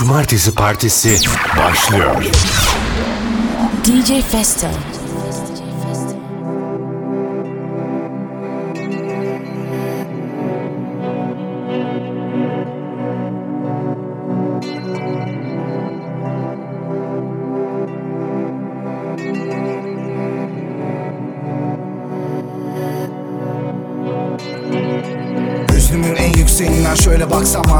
Cumartesi Partisi başlıyor. DJ Festo.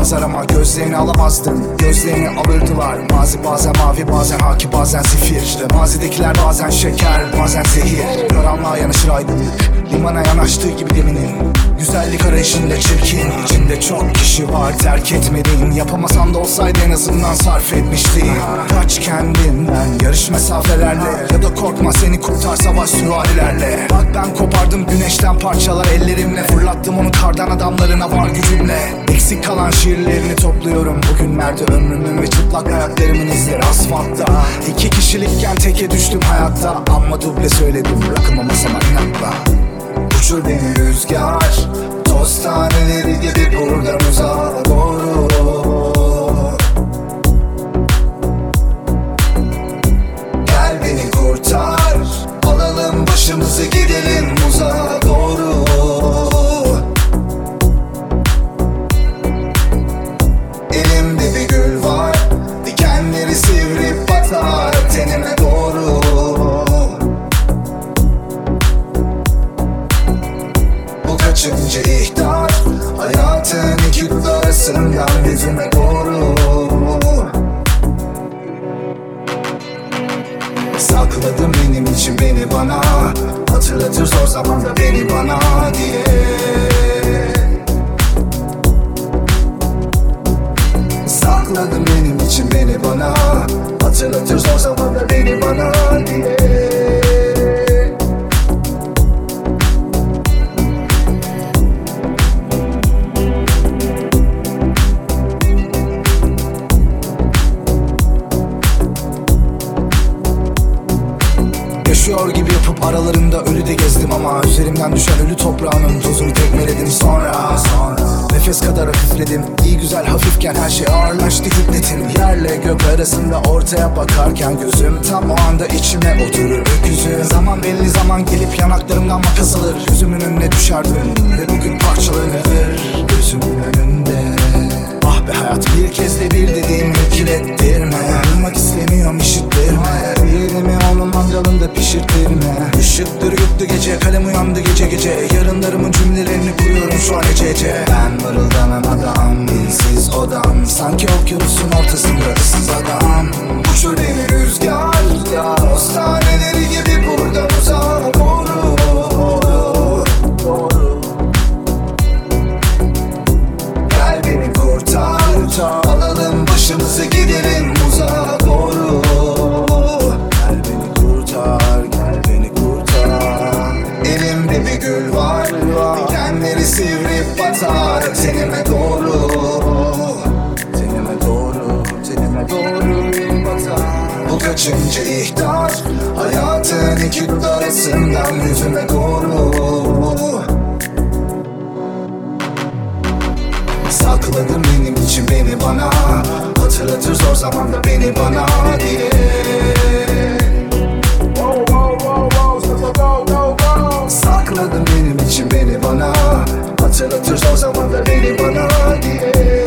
Manzarama Gözlerini alamazdım. Gözlerini alırdılar. Mazi bazen mavi bazen haki bazen zifir. İşte Mazidekiler bazen şeker bazen zehir. Karanlığa yanışır aydınlık. Limana yanaştığı gibi deminin Güzellik arayışında çirkin. İçinde çok kişi var terk etmediğim Yapamasan da olsaydı en azından sarf etmiştim. Kaç kendinden yarış mesafelerle Ya da korkma seni kurtar savaş süvarilerle. Bak ben kopardım güneşten parçalar ellerimle Fırlattım onu kardan adamlarına var gücümle Eksik kalan şiirlerini topluyorum. Bugünlerde ömrümün ve çıplak ayaklarımın izleri asfaltta? İki kişilikken teke düştüm hayatta. Ama duble söyledim bırakımı masama inatla. Uçur beni rüzgar Toz taneleri gibi buradan uzağa doğru Gel beni kurtar Alalım başımızı gidelim uzağa doğru yüzüme doğru. Sakladım benim için beni bana. Hatırlatır zor zamanda beni bana diye. Sakladım benim için beni bana. Hatırlatır zor zamanda beni bana diye toprağının tozunu tekmeledim sonra. Sonra. Nefes kadar hafifledim İyi güzel hafifken her şey ağırlaştı hiddetin Yerle gök arasında ortaya bakarken gözüm Tam o anda içime oturur öküzü Zaman belli zaman gelip yanaklarımdan makas alır. Gözümün önüne düşer dün Ve bugün parçalanır. Gözümün önünde Be hayat bir kez de bir dediğim kirlettirme Duymak istemiyorum işittirme. Yerimi onun mangalında pişirttirme Işıktır yuttu gece kalem uyandı gece gece. Yarınlarımın cümlelerini kuruyorum şu an ecece Ben mırıldanan adam dilsiz odam. Sanki okyanusun ortasında ıssız adam. Uçur beni rüzgar Postaneleri gibi buradan uzağa Kaçıncı ihtar Hayatın iki arasından yüzüme doğru. Sakladım benim için beni bana Hatırlatır zor zamanda beni bana diye. Sakladım benim için beni bana Hatırlatır zor zamanda beni bana diye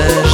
Yeah.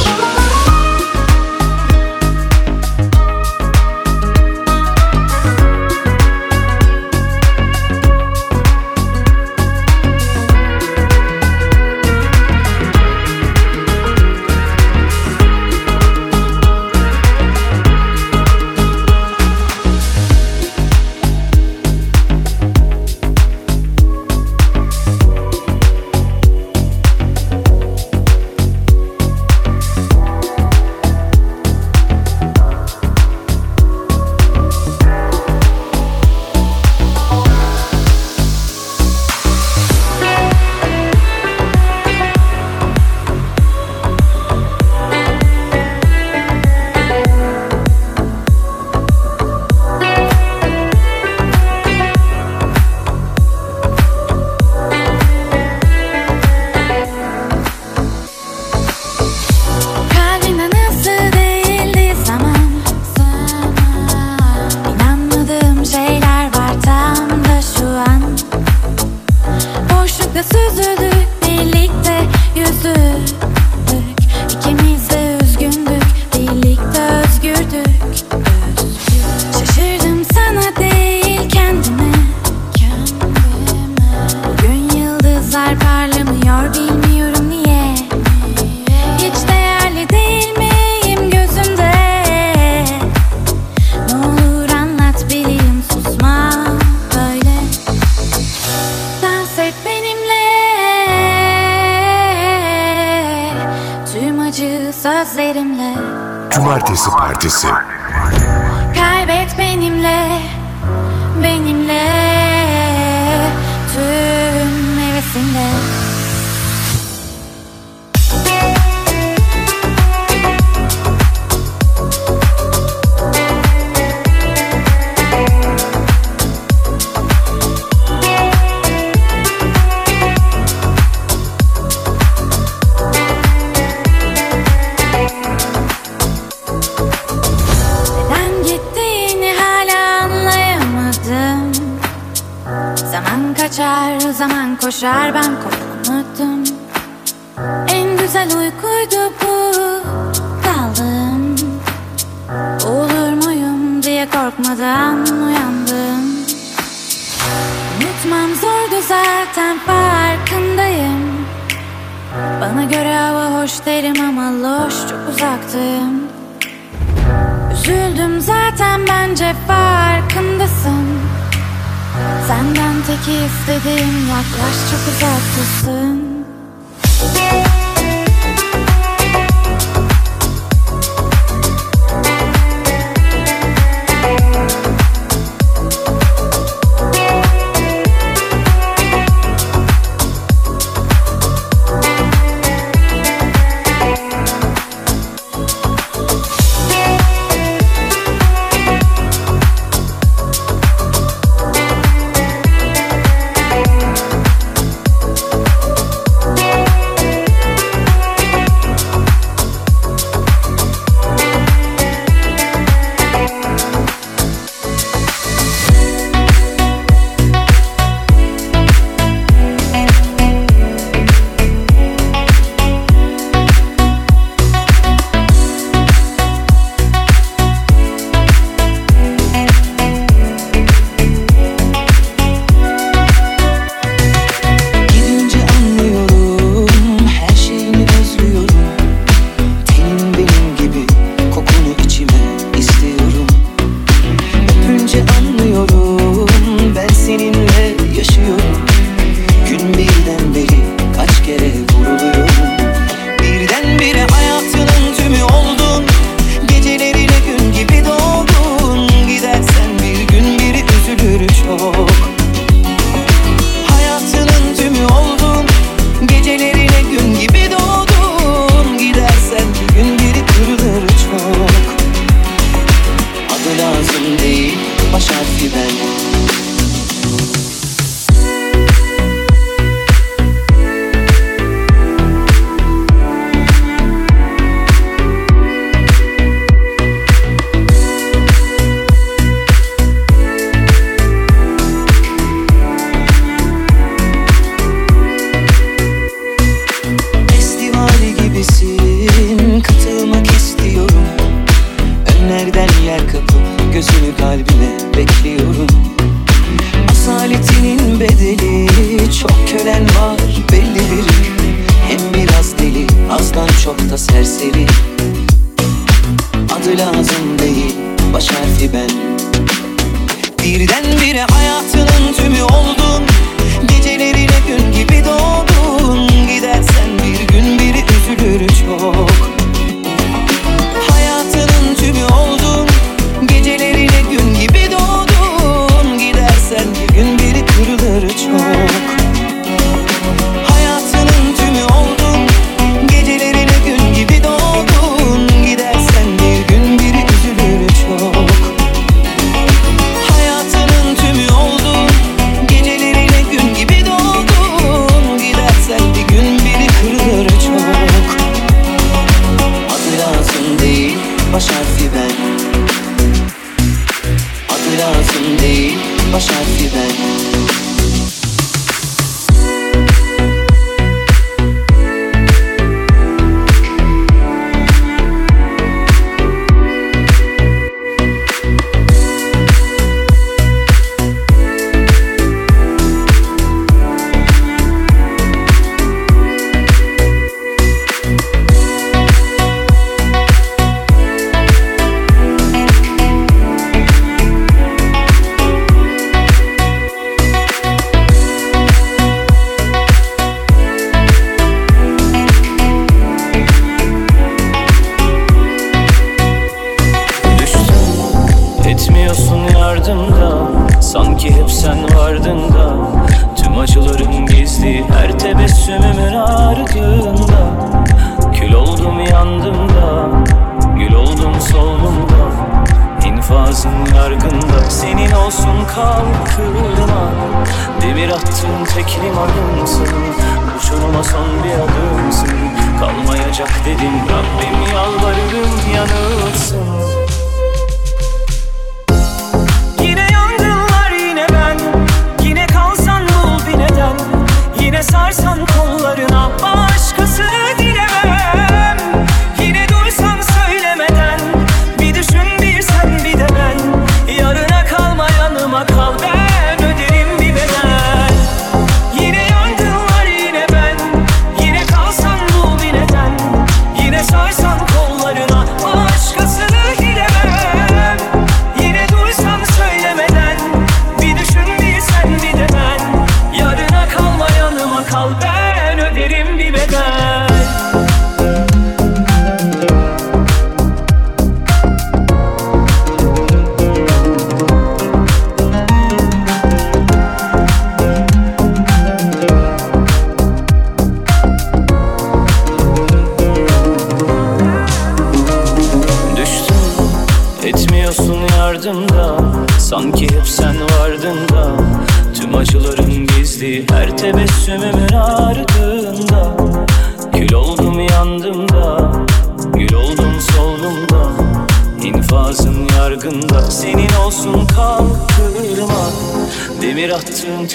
Yine sarsan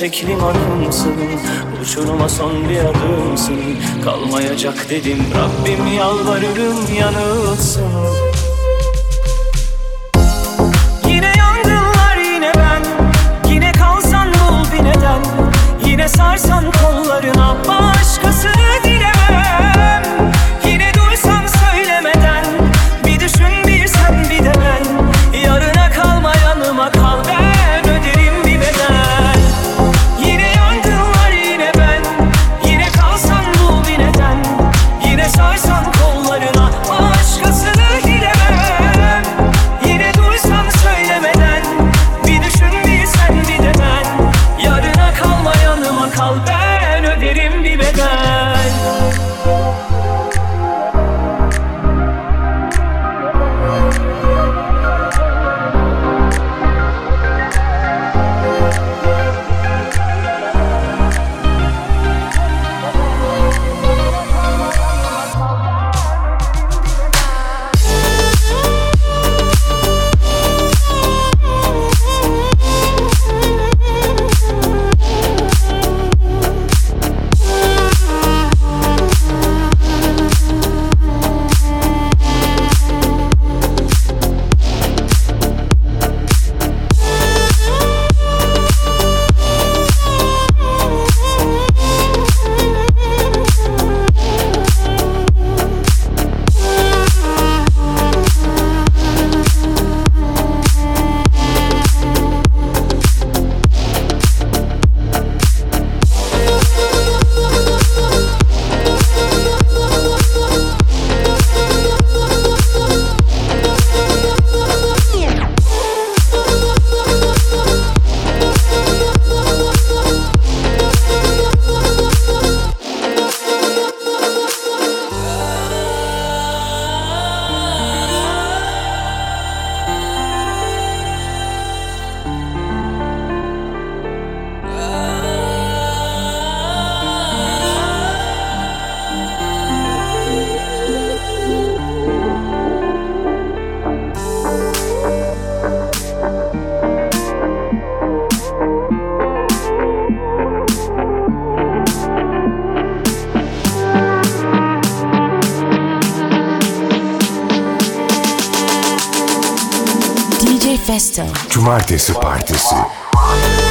tek limanımsın Uçuruma son bir adımsın. Kalmayacak dedim Rabbim yalvarırım yanılsın. Manifesto. Cumartesi Partisi.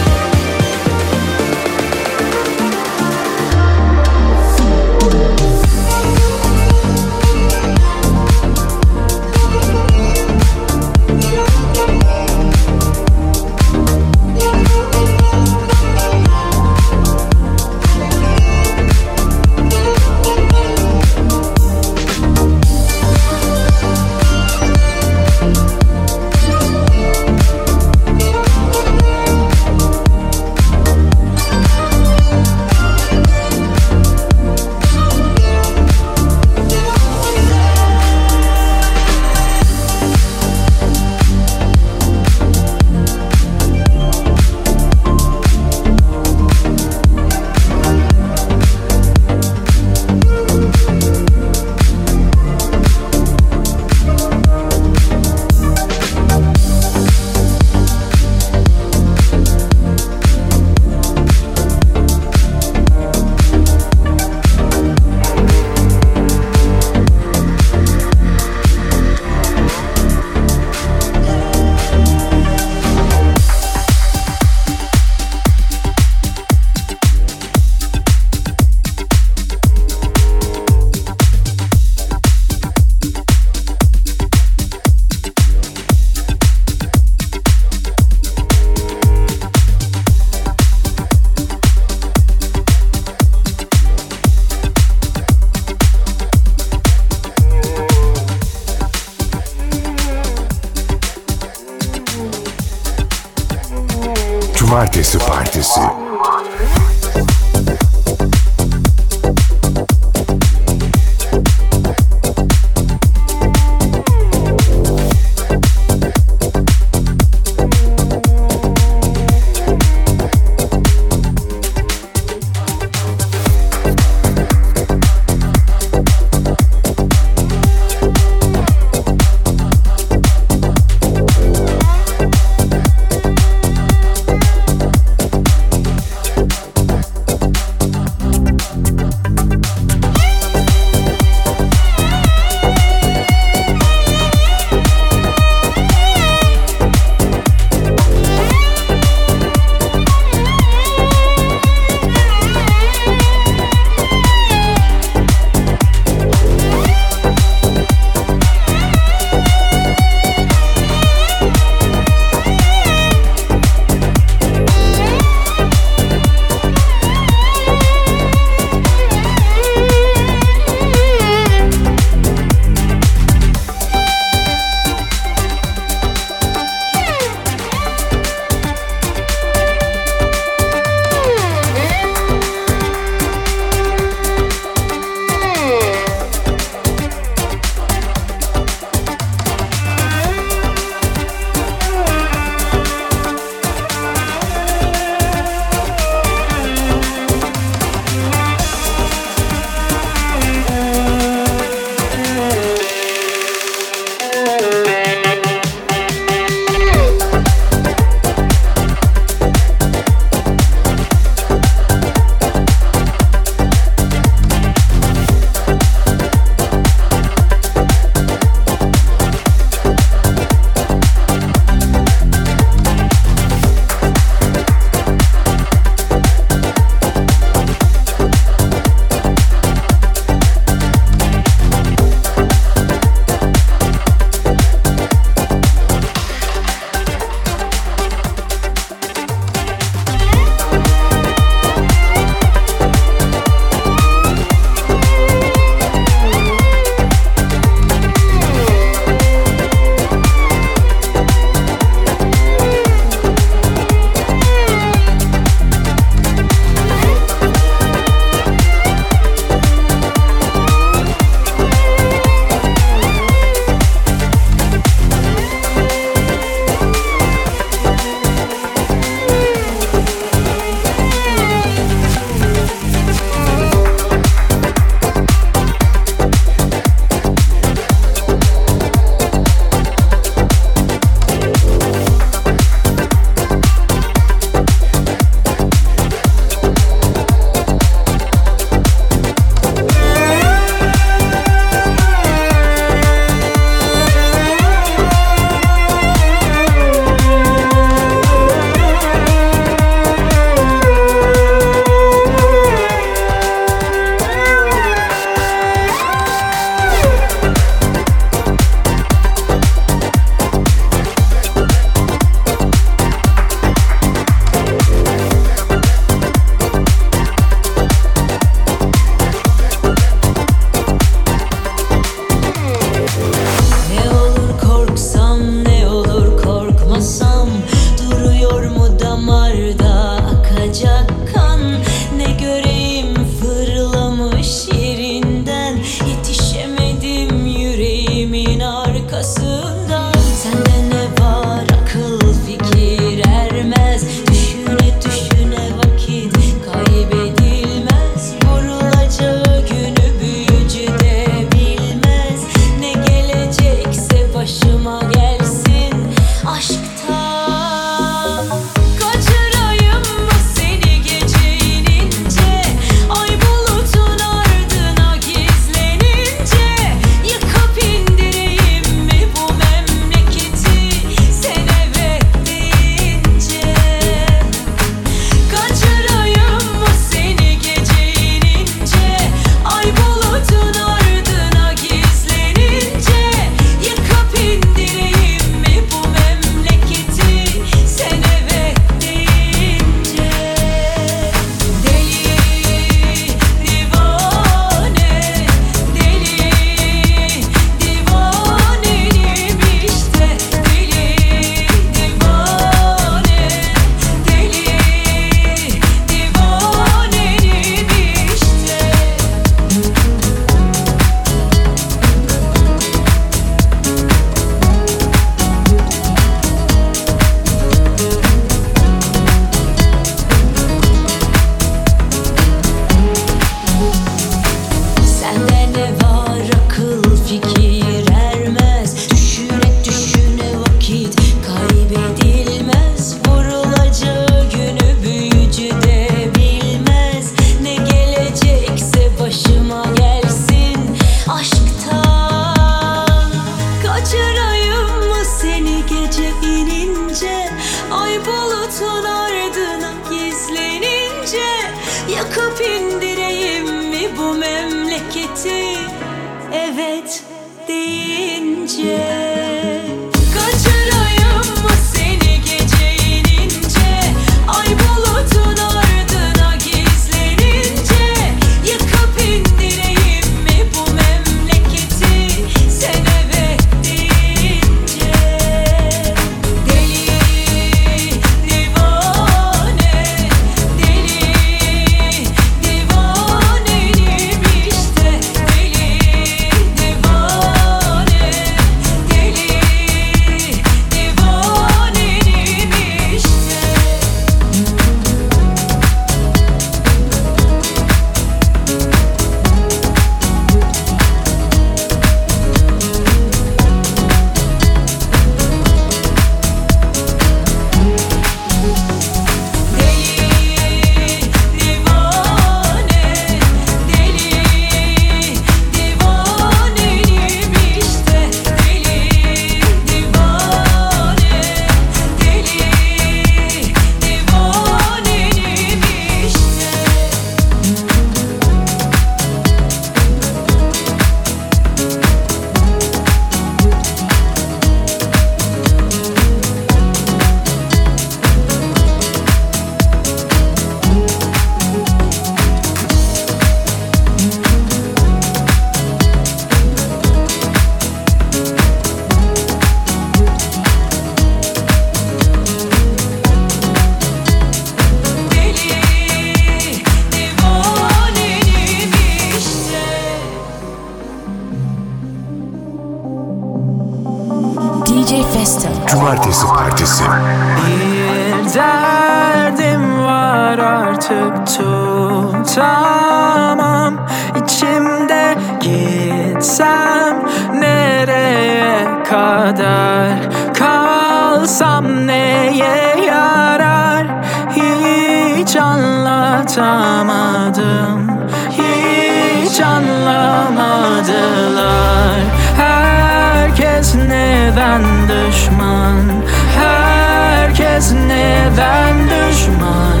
Herkes neden düşman?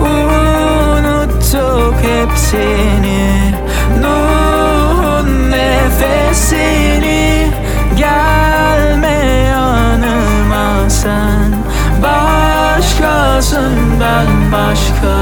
Unuttuk hepsini. Nuh'un nefesini. Gelme yanıma sen. Başkasından başka.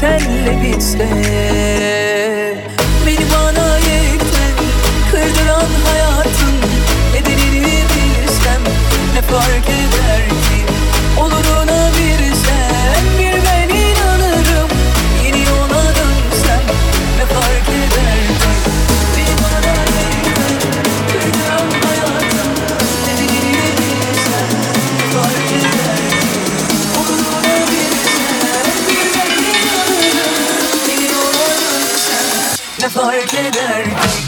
senle bizle Beni bana yıktın kırdıran hayatın Nedenini bilsem ne fark eder? fark eder ki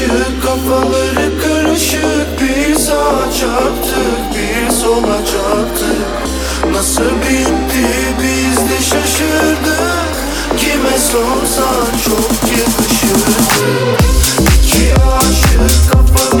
aşık Kafaları karışık Bir sağa çarptık bir sola çarptık. Nasıl bitti biz de şaşırdık. Kime sorsan çok yakışırdı. İki aşık kafaları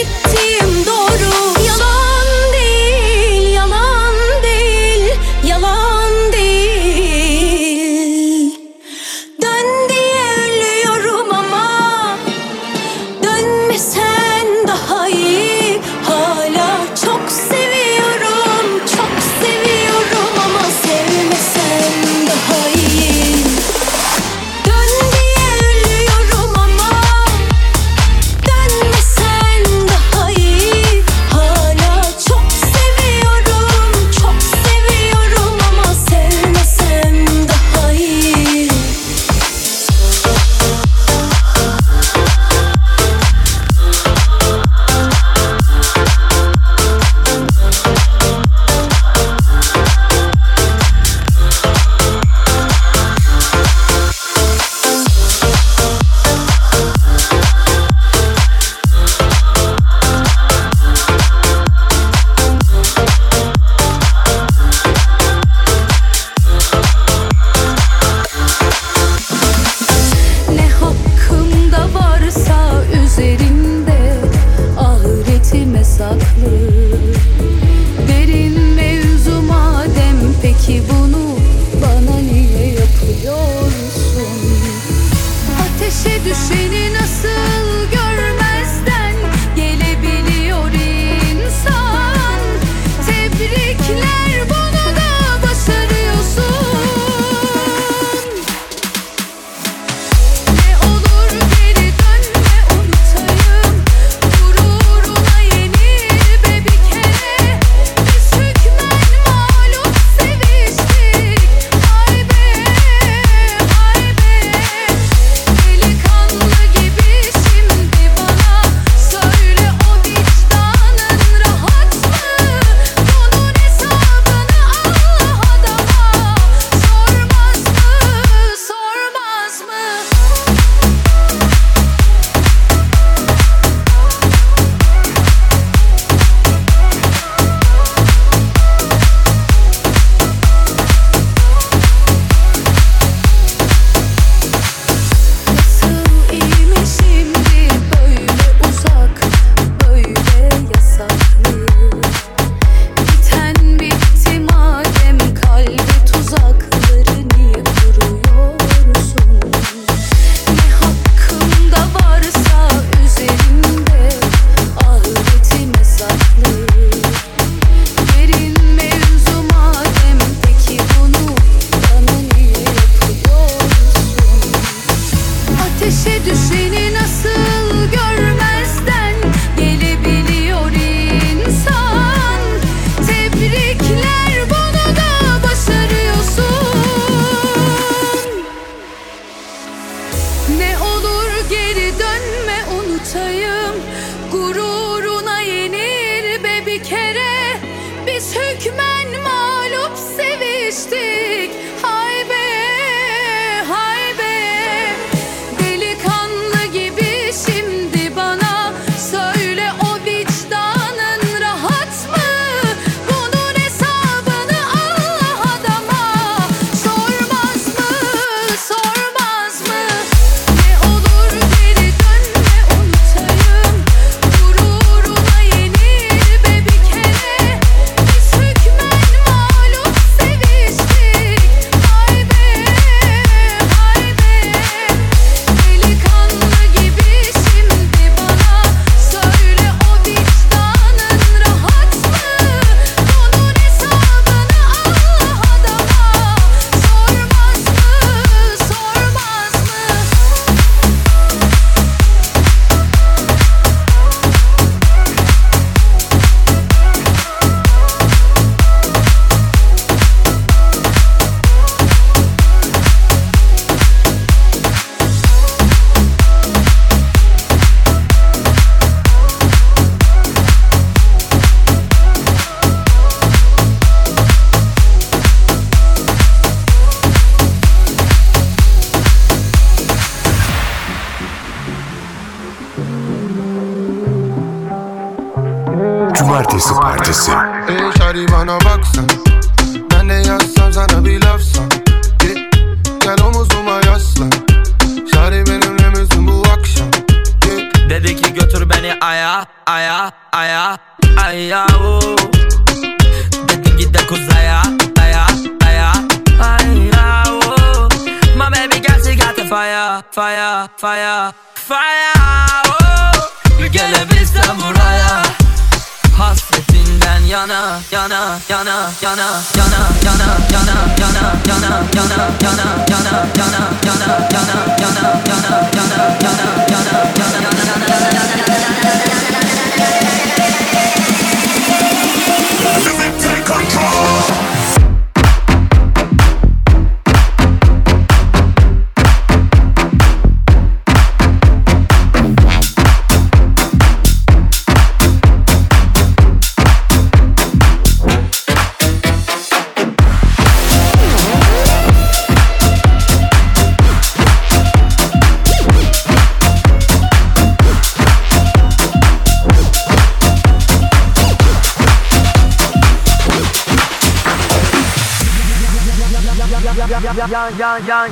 一千多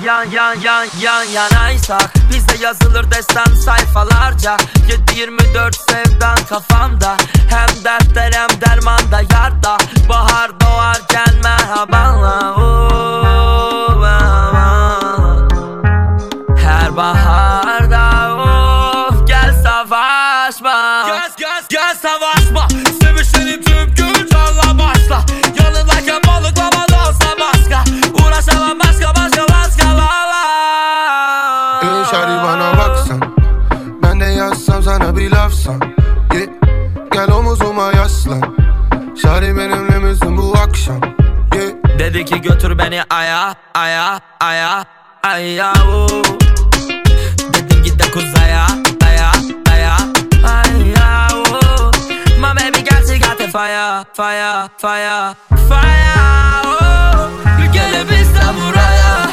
yan yan yan yan yan yan yanaysak Bizde yazılır destan sayfalarca fire fire fire oo. Gelebilsem buraya.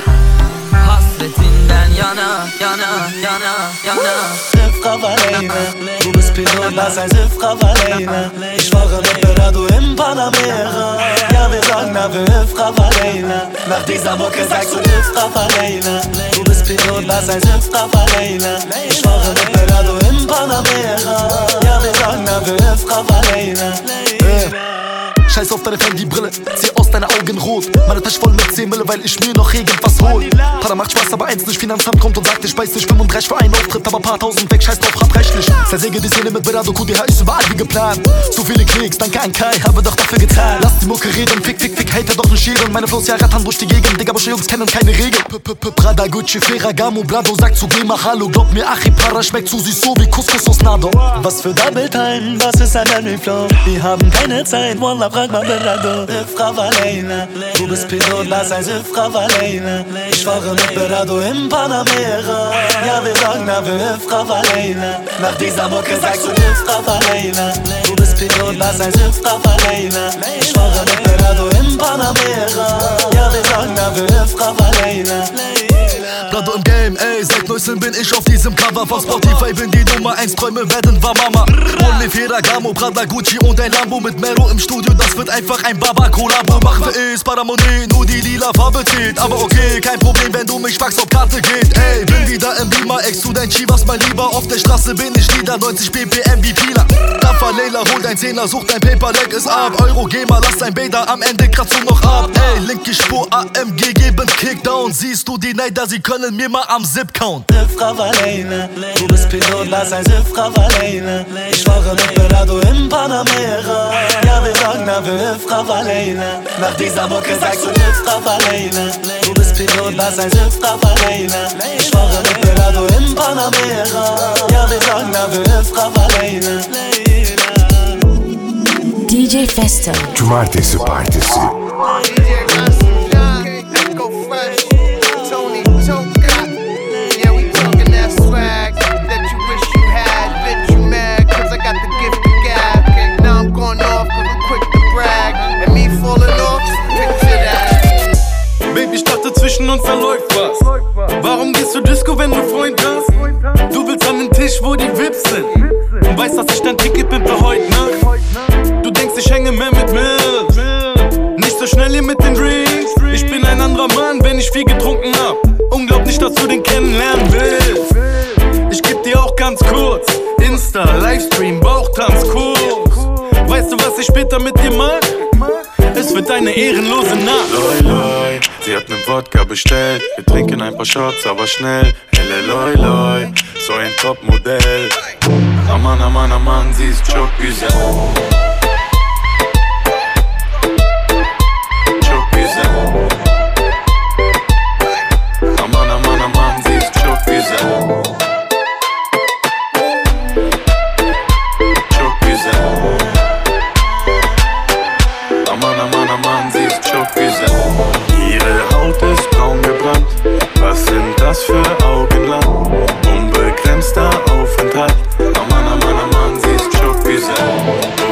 Hasretinden yana yana yana yana. Rifqa Valeyna Du bist Pilot, lass ein Rifqa Valeyna Ich fahre mit Berado im Panamera. Ja, wir sagen, na, wir Rifqa Valeyna Nach dieser Mucke sagst du Rifqa Valeyna Du bist Pilot, lass ein Rifqa Valeyna Ich fahre mit Berado im Panamera Ja, wir sagen, na, wir Rifqa Valeyna Scheiß auf deine Fendi-Brille, zieh deine Augen rot. Meine Tasche voll mit 10 Mille, weil ich mir noch irgendwas hol. Para macht Spaß, aber eins nicht, Finanzamt kommt und sagt, ich weiß nicht, 35 für einen Auftritt, aber paar tausend weg, scheiß drauf, hab rechtlich. Zersäge die Szene mit Berado QDH, ist überall wie geplant. So viele Klicks, danke an Kai, habe doch dafür getan. Lass die Mucke reden, fick, fick, fick, Hater doch nicht scheren. Meine Flows ja rattern durch die Gegend, Digga, Busche Jungs kennen keine Regeln. Prada, Gucci, Ferragamo, Blado, sag zu Gema, Hallo, glaub mir, Achipara schmeckt zu süß, so wie Couscous aus Nado. Was für Double Time, was ist ein Henry Flow? Wir haben keine Zeit, Wallah, frag mal Berado Rifqa Valeyna Leyla. Du bist Pilot, lass ein Sifra Leyla. Ich fahre mit Berado im Panamera. Ja, wir sagen, na, wir Hüfra Leyla. Nach dieser Mucke sagst du Hüfra Leyla. Du bist Pilot, lass ein Sifra Leyla. Ich fahre mit Berado im Panamera. Ja, wir sagen, na, wir Hüfra Leyla. Blado im Game, ey, seit 19 bin ich auf diesem Cover von Spotify, bin die Nummer 1, Träume werden war Mama. Hol mir Ferragamo, Prada, Gucci und ein Lambo mit Mero im Studio, das wird einfach ein Baba-Kollabo. Machen wir es, Paramonet, nur die lila Farbe zählt. Aber okay, kein Problem, wenn du mich fragst, ob Karte geht. Ey, bin wieder im Beamer, ex du dein Chivas, mein Lieber. Auf der Straße bin ich wieder, 90 BPM wie Pila. Daffer Leila, hol dein Zehner, such dein Paper, leg es ab. Euro, mal, lass dein Bäder, am Ende kratzt du noch ab. Ey, linke Spur, AMG, geben Kickdown. Siehst du die Neider, sie können mir mal am Zip count. Sifra Leyla. Du bist Pilot, lass ein Sifra Leyla. Ich fahre mit Berado im Panamera. Ja, wir sagen, na, wir Leyla. Nach dieser Mucke sagst du Hüfra Leyla. Du bist Pilot, lass ein Sifra Leyla. Ich fahre mit Berado im Panamera. Ja, wir sagen, na, wir Leyla. DJ Festo. Cumartesi Partisi. Dachte zwischen uns da läuft was. Warum gehst du Disco, wenn du Freund hast? Du willst an den Tisch, wo die Vips sind. Und weißt, dass ich dein Ticket bin für heute Nacht. Du denkst, ich hänge mehr mit Mills. Nicht so schnell hier mit den Drinks. Ich bin ein anderer Mann, wenn ich viel getrunken hab. Unglaublich, dass du den kennenlernen willst. Ich geb dir auch ganz kurz. Insta, Livestream, Bauchtanz, Kurs. Weißt du, was ich später mit dir mach? Es wird eine ehrenlose Nacht. Loi, loi, sie hat nen Wodka bestellt. Wir trinken ein paar Shots, aber schnell. Elle, loi, loi, so ein Topmodell. Aman, aman, aman, sie ist çok güzel. Çok güzel. Aman, aman, aman, sie ist çok. Was für Augenland? Unbegrenzter Aufenthalt. Aman aman aman, sie ist güzel.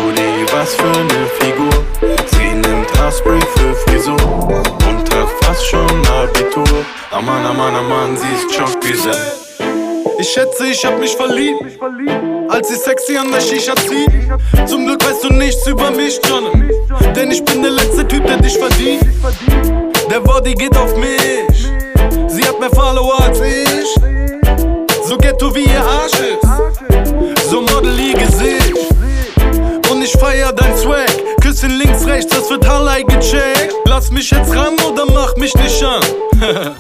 Uli, was für ne Figur. Sie nimmt Haarspray für Frisur und hat fast schon Abitur. Aman aman aman, sie ist güzel. Ich schätze, ich hab mich verliebt, als sie sexy an der Shisha zieht. Zum Glück weißt du nichts über mich, John. Denn ich bin der letzte Typ, der dich verdient. Der Body geht auf mich. Sie hat mehr Follower als ich. So ghetto wie ihr Arsch ist. So modelig Gesicht. Und ich feier dein Swag. Küsschen links, rechts, das wird Hallei gecheckt. Lass mich jetzt ran oder mach mich nicht an.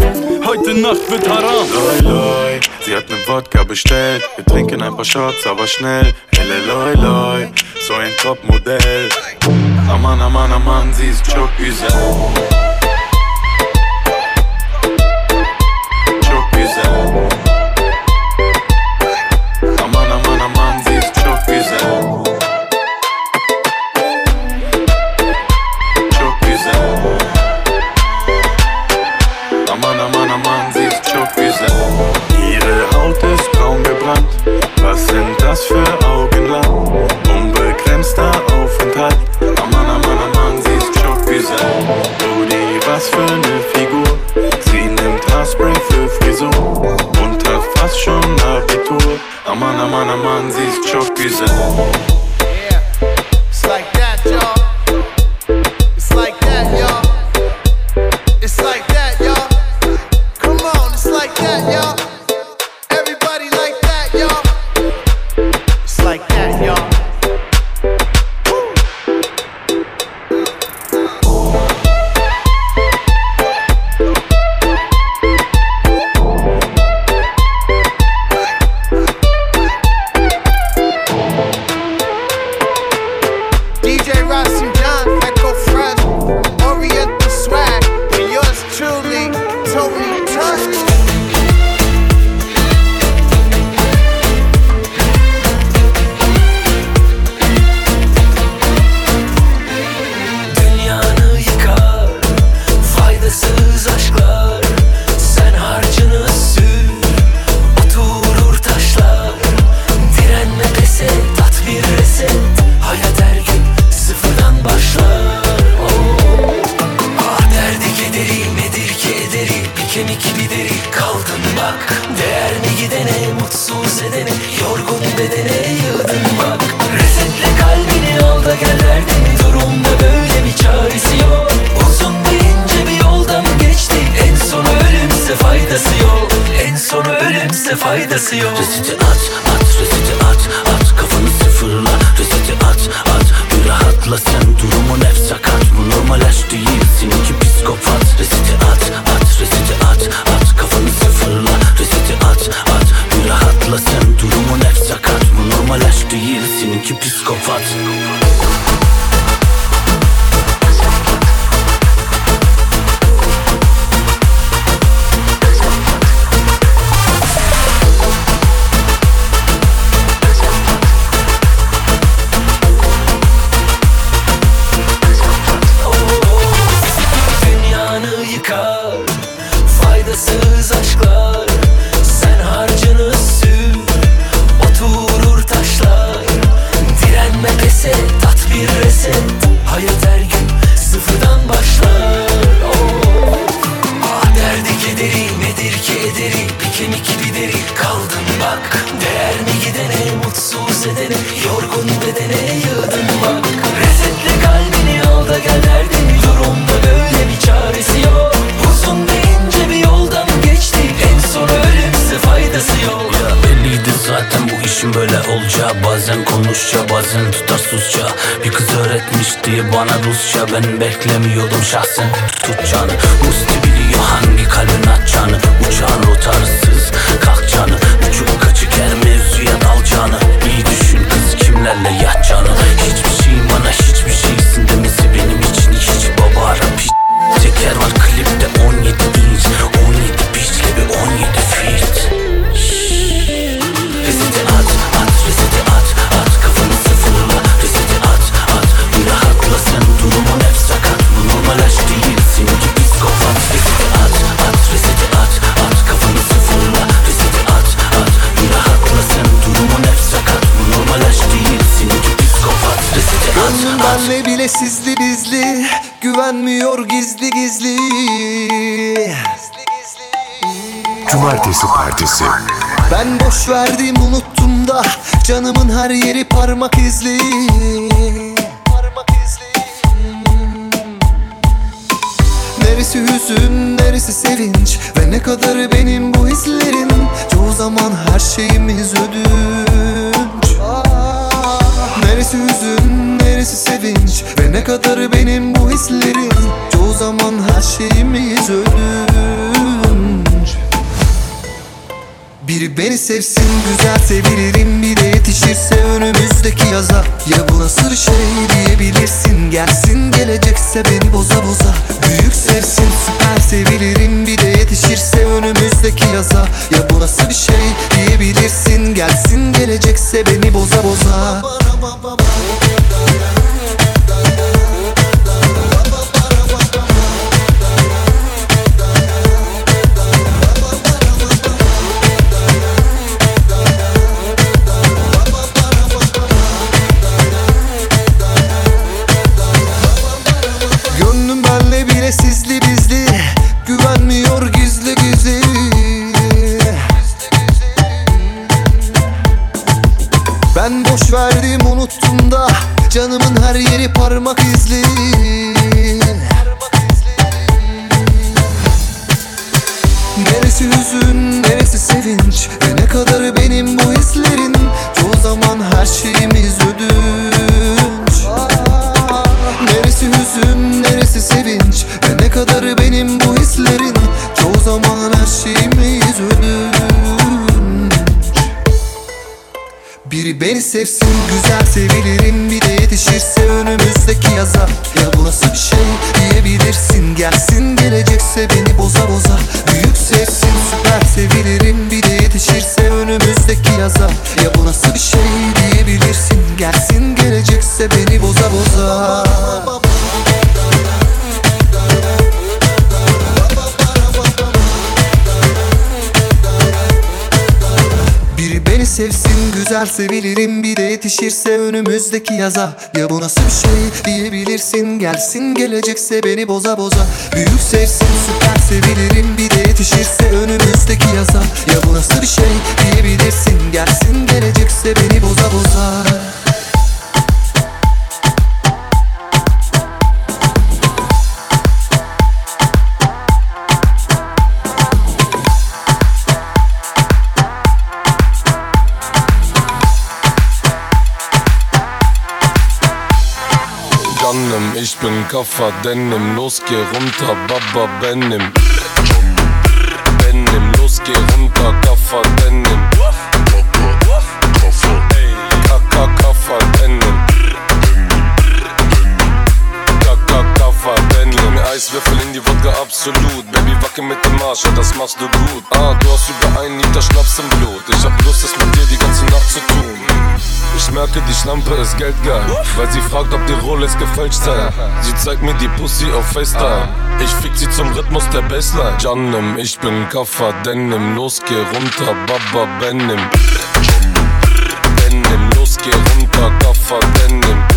Heute Nacht wird Haram. Loi, loi, sie hat nen Wodka bestellt. Wir trinken ein paar Shots, aber schnell. Elle, loi, loi, so ein Topmodell. Aman, aman, aman, sie ist çok güzel. Bazen tutar susça Bir kız öğretmişti bana Rusça. Ben beklemiyordum şahsen tutacağını. Musti biliyor hangi kalbin atacağını Uçağın rotarsız kalkacağını Uçup kaçık her mevzuya dalacağını. İyi düşün kız kimlerle yatacağını. Hiçbir şeyin bana hiçbir şeysin demesi benim için hiç baba ara Teker var klipte 17 inç 17 bile sizli bizli Güvenmiyor gizli gizli. Cumartesi Partisi. Ben boş verdim unuttum da Canımın her yeri parmak izli. Neresi hüzün, neresi sevinç Ve ne kadar benim bu hislerin Çoğu zaman her şeyimiz ödünç Neresi hüzün, neresi sevinç? Ve ne kadar benim bu hislerin Çoğu zaman her şeyimiz ödünç biri beni sevsin güzel sevilirim Bir de yetişirse önümüzdeki yaza. Ya bu nasıl şey diyebilirsin Gelsin gelecekse beni boza boza. Büyük sevsin süper sevilirim Bir de yetişirse önümüzdeki yaza. Ya bu nasıl bir şey diyebilirsin Gelsin gelecekse beni boza boza parmak önümüzdeki yaza Ya bu nasıl bir şey diyebilirsin? Gelsin gelecekse beni boza boza. Büyük sevsin süper sevilirim Bir de yetişirse önümüzdeki yaza. Ya bu nasıl bir şey diyebilirsin? Gelsin gelecekse beni boza boza Canım ich bin Kaffer Denim. Los geh runter Baba Benim. Benim Los geh runter Kaffer Denim. Kaka Kaffer Denim. Kaka Kaffer Denim. Eiswürfel in die Wodka absolut. Baby wacke mit dem Arsch, ja das machst du gut. Ah, du hast über einen Liter Schnaps im Blut. Ich hab Lust es mit dir merke, die Schlampe ist geldgeil, weil sie fragt, ob die Rolex gefälscht sei. Sie zeigt mir die Pussy auf FaceTime. Ich fick sie zum Rhythmus der Bassline. Janem, ich bin Kaffer, Denim, los geh runter, Baba Benim. Denim, los geh runter, Kaffer, Denim.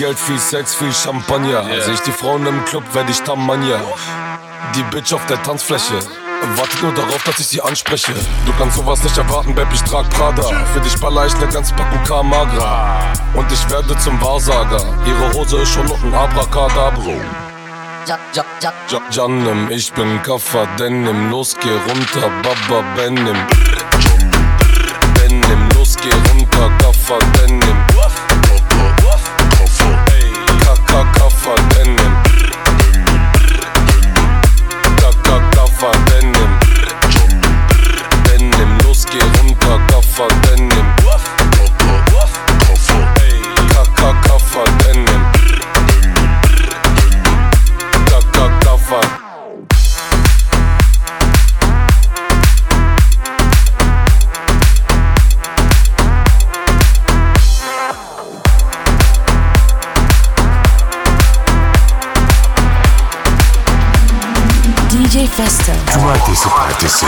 Geld, viel Sex, viel Champagner. Seh ich die Frauen im Club, werd ich Tamanja. Die Bitch auf der Tanzfläche. Wartet nur darauf, dass ich sie anspreche. Du kannst sowas nicht erwarten, Babe, ich trag Prada. Für dich baller ich ne ganze Packung Kamagra. Und ich werde zum Wahrsager. Ihre Hose ist schon noch ein Abracadabro. Ja, Janem, ich bin Kaffer, Denim, los geh runter, Baba Benim. Benim, los geh runter, Kaffer, Denim. Kaffer, Denim. Kaffer, Denim. Los geh runter, Kaffer, Denim. Cumartesi Partisi.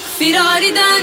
Yok firariden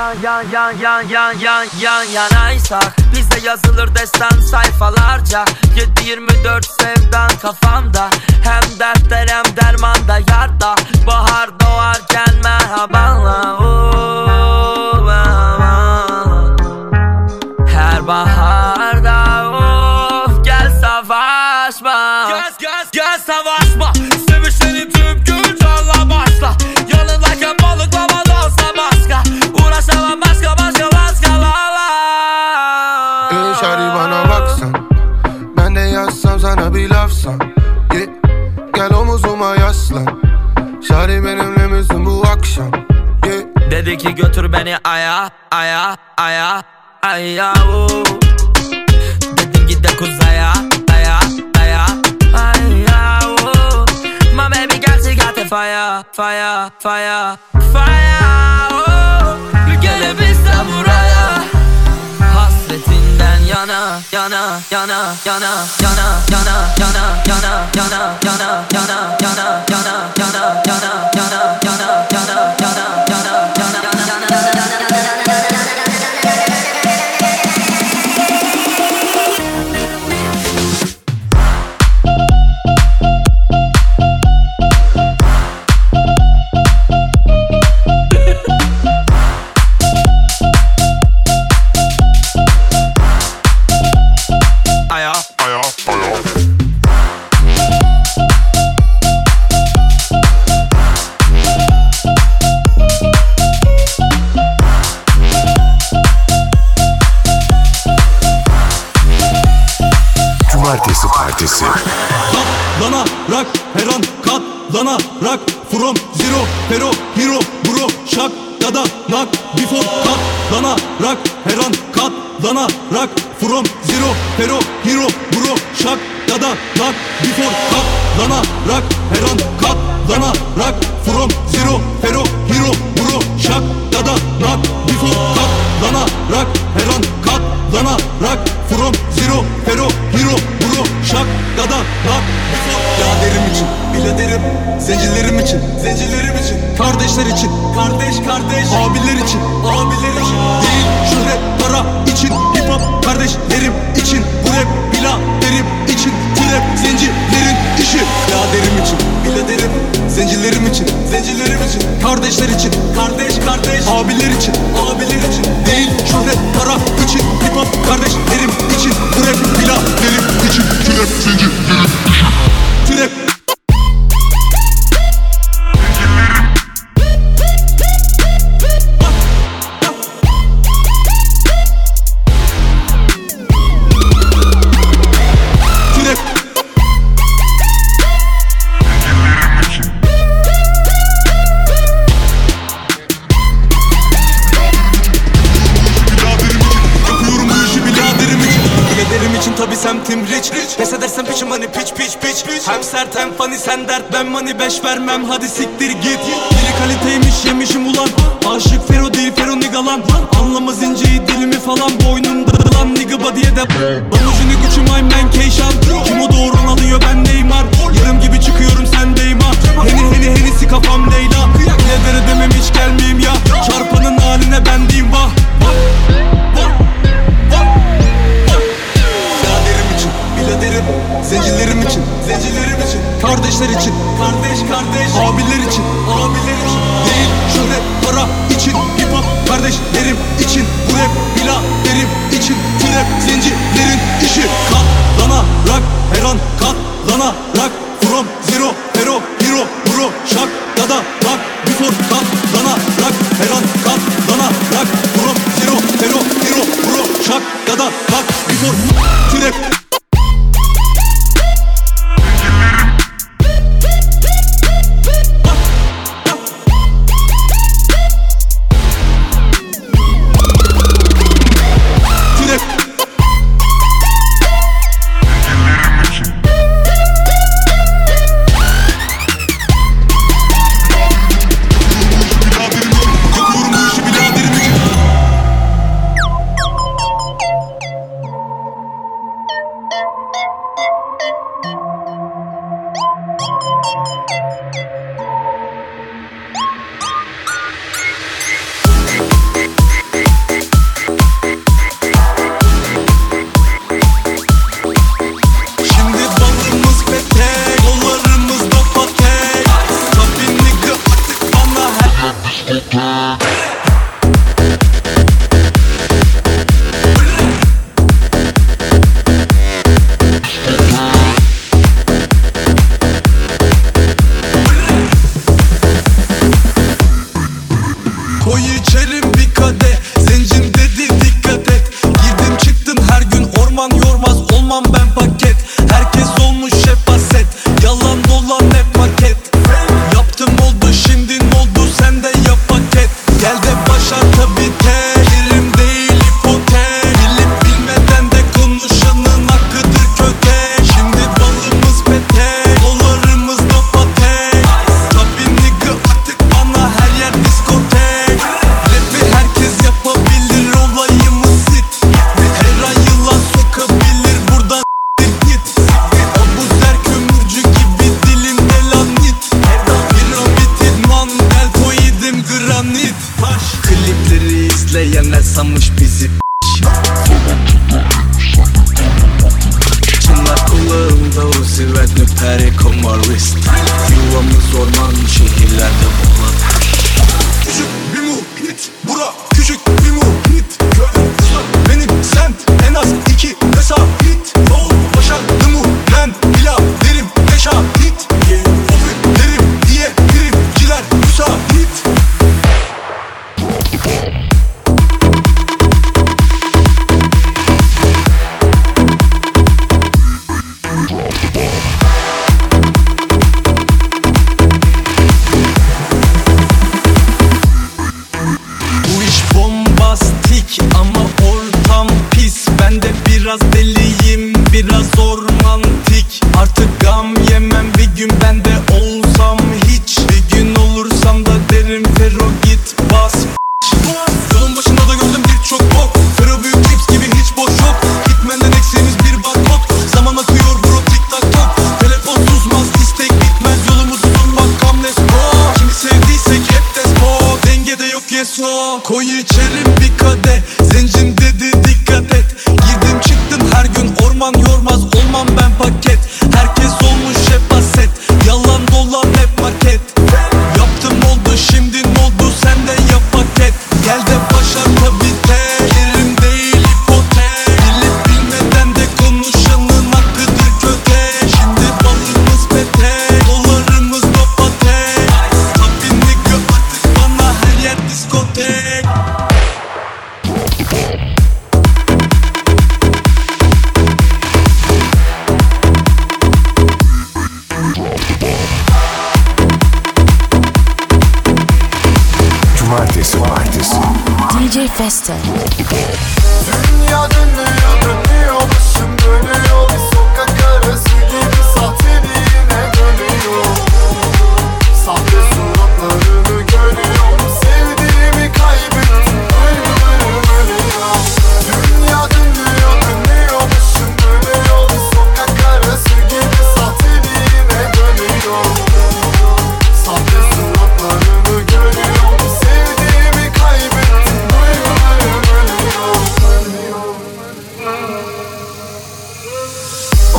yan yan yan yan yan yan yan yanaysak Bizde yazılır destan sayfalarca. 7-24 sevdan kafamda Hem dertler hem dermanda yarda. Bahar doğarken merhabanla Ooh, oh, oh, oh, Her bahar dedi götür beni aya aya aya aya uh. Dedim git de kuzaya aya aya aya uh. My baby girl she got the fire fire fire fire oh. Gelip buraya Hasretinden yana yana yana yana yana yana yana yana yana yana yana yana yana yana yana yana yana yana yana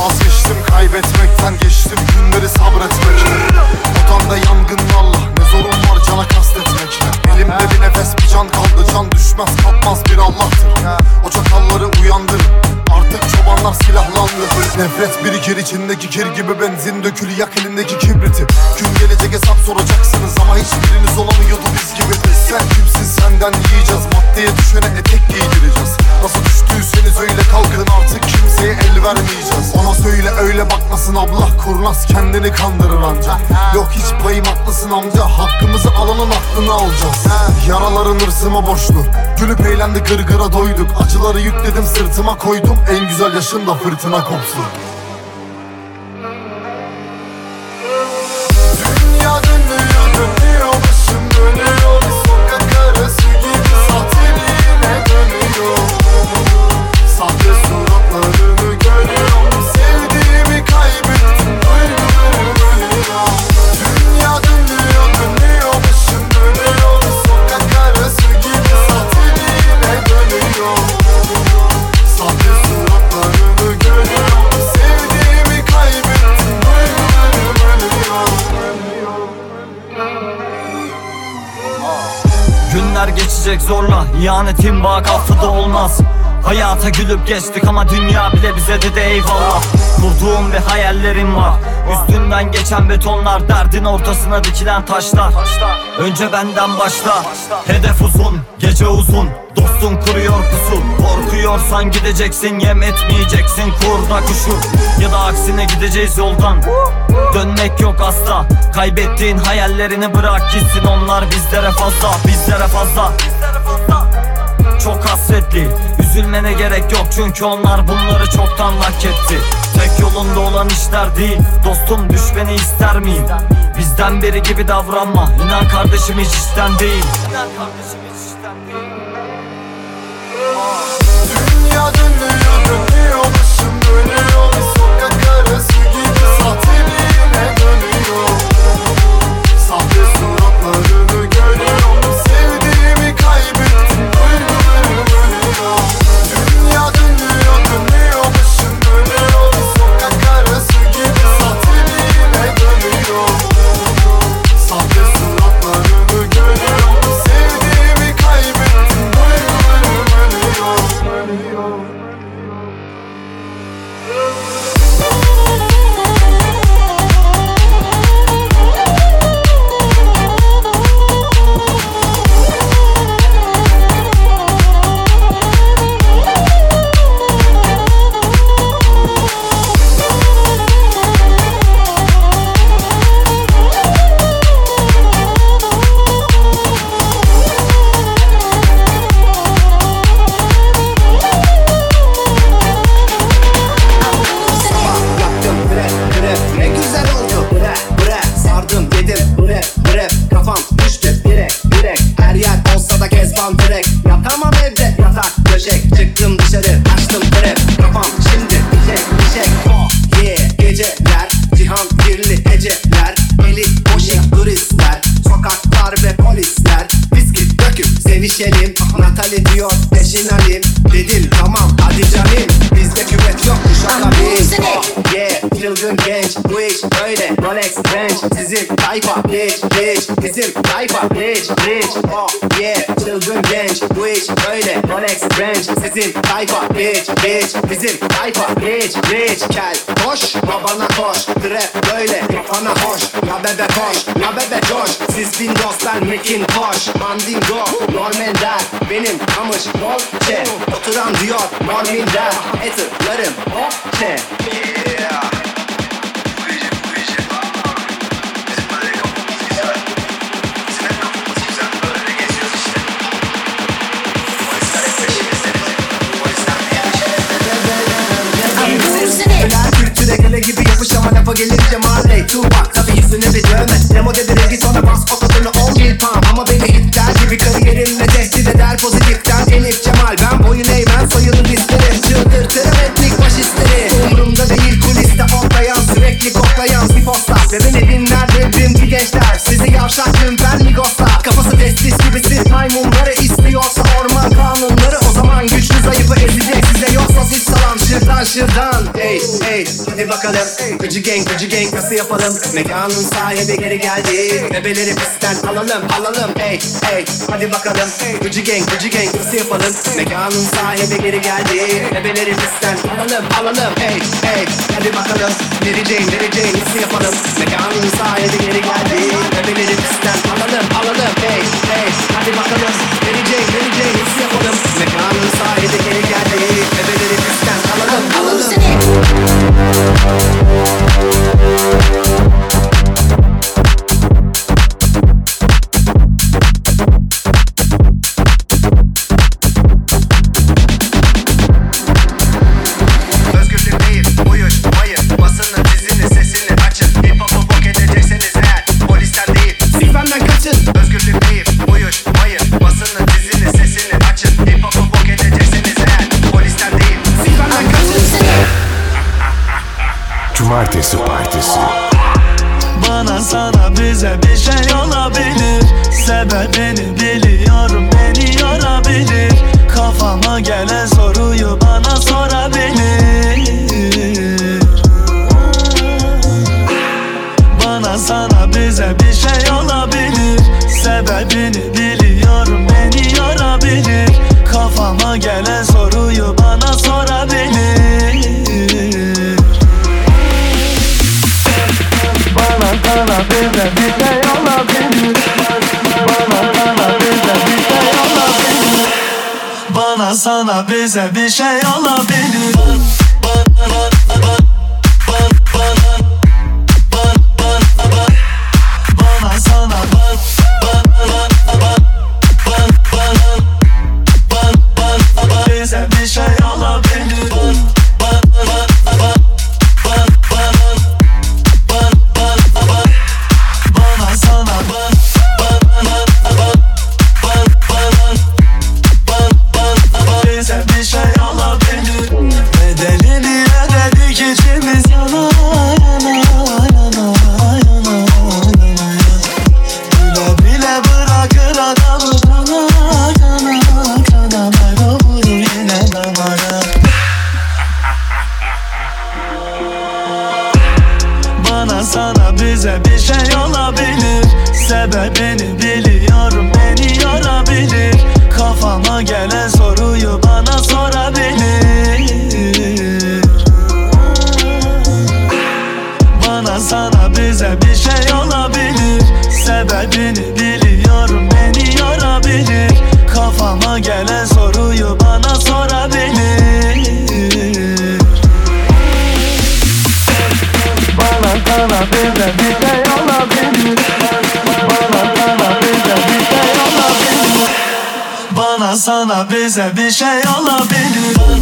Vazgeçtim kaybetmekten geçtim. Günleri sabretmekle Odamda yangınlarla ne zorun var cana kastetmekle Elimde bir nefes bir can kaldı can düşmez kalkmaz bir Allah'tır. O çakalları uyandırın artık çobanlar silahlandı Nefret birikir içindeki kir gibi benzin dökülü yak elindeki kibriti. Gün gelecek hesap soracaksınız ama hiçbiriniz olamıyordu biz gibi. Sen kimsin senden yiyeceğiz maddeye düşene etek giydireceğiz. Nasıl düştüyseniz öyle kalkın artık kimseye el vermeyeceğiz. Ona söyle öyle bakmasın abla kurnaz kendini kandırır anca Yok hiç payım haklısın amca hakkımızı alanın aklını alacağız. Yaraların hırsıma borçlu. Gülüp eğlendi gırgıra doyduk. Acıları yükledim sırtıma koydum. En güzel yaşında fırtına kopsun Geçecek zorla. İhanetin bak affı da olmaz. Hayata gülüp geçtik ama dünya bile bize dedi eyvallah. Kurduğum bir hayallerim var Üstünden geçen betonlar Derdin ortasına dikilen taşlar. Önce benden başla. Hedef uzun, gece uzun. Dostun kuruyor pusu Korkuyorsan gideceksin Yem etmeyeceksin kurda kuşu. Ya da aksine gideceğiz yoldan. Dönmek yok asla. Kaybettiğin hayallerini bırak gitsin. Onlar bizlere fazla Bizlere fazla çok hasretli. Üzülmene gerek yok çünkü onlar bunları çoktan hak etti. Tek yolunda olan işler değil Dostum düşmeni ister miyim? Bizden biri gibi davranma İnan kardeşim hiç işten değil. Dünya çılgın genç. Bu iş böyle Rolex Range Sizin tayfa rich rich Bizim tayfa rich rich Oh yeah çılgın genç. Bu iş böyle Rolex Range Sizin tayfa rich rich Bizim tayfa rich rich Kel koş babana koş. Trap böyle kafana hoş Ya bebe koş ya bebe coş. Siz bin dostlar Macintosh Mandingo Norman der Benim kamış Dolce. Oturan diyor Normin der Etherlarım Dolce Yeah Kültüre göre gibi yapış ama lafa gelince Marley Tupac tabi yüzüne bir dövme. Demo dedi rengi sonra bas otodunu 10 bin pound Ama beni iptal gibi kariyerimle tehdit eder pozitiften Elif Cemal ben boyun eğmem soyunun listleri Çıldırtırım etnik faşistleri. Umurumda değil kuliste otlayan sürekli koklayan. Sifoslar Ve beni dinler gençler. Sizi yavşak lümpen migoslar Kafası testis gibi siz maymunları istiyorsa orman kanunları. O zaman güçlü zayıfı ezecek siz salam şırdan şırdan. Hey hey hadi bakalım. Gıcı gang gıcı gang nasıl yapalım? Mekanın sahibi geri geldi. Bebeleri pistten alalım alalım. Hey hey hadi bakalım. Gıcı gang gıcı gang nasıl yapalım? Mekanın sahibi geri geldi. Bebeleri pistten alalım alalım. Hey hey hadi bakalım. Mary Jane nasıl yapalım? Mekanın sahibi geri geldi. Bebeleri pistten alalım alalım. Hey hey hadi bakalım. Mary Jane nasıl yapalım? Mekanın sahibi geri alalım Cumartesi Partisi. Bana sana bize bir şey olabilir. Sebebini biliyorum beni yorabilir. Kafama gelen soruyu bana sorabilir. Bana sana bize bir şey olabilir. Sebebini biliyorum beni yorabilir. Kafama gelen soruyu sana bize bir şey olabilir Bana sana bize bir şey olabilir. Sebebini biliyorum beni yorabilir. Kafama gelen soruyu bana sorabilir. Bana sana bize bir şey olabilir. Sebebini biliyorum beni yorabilir. Kafama gelen soruyu bana sorabilir Bana sana bize bir şey olabilir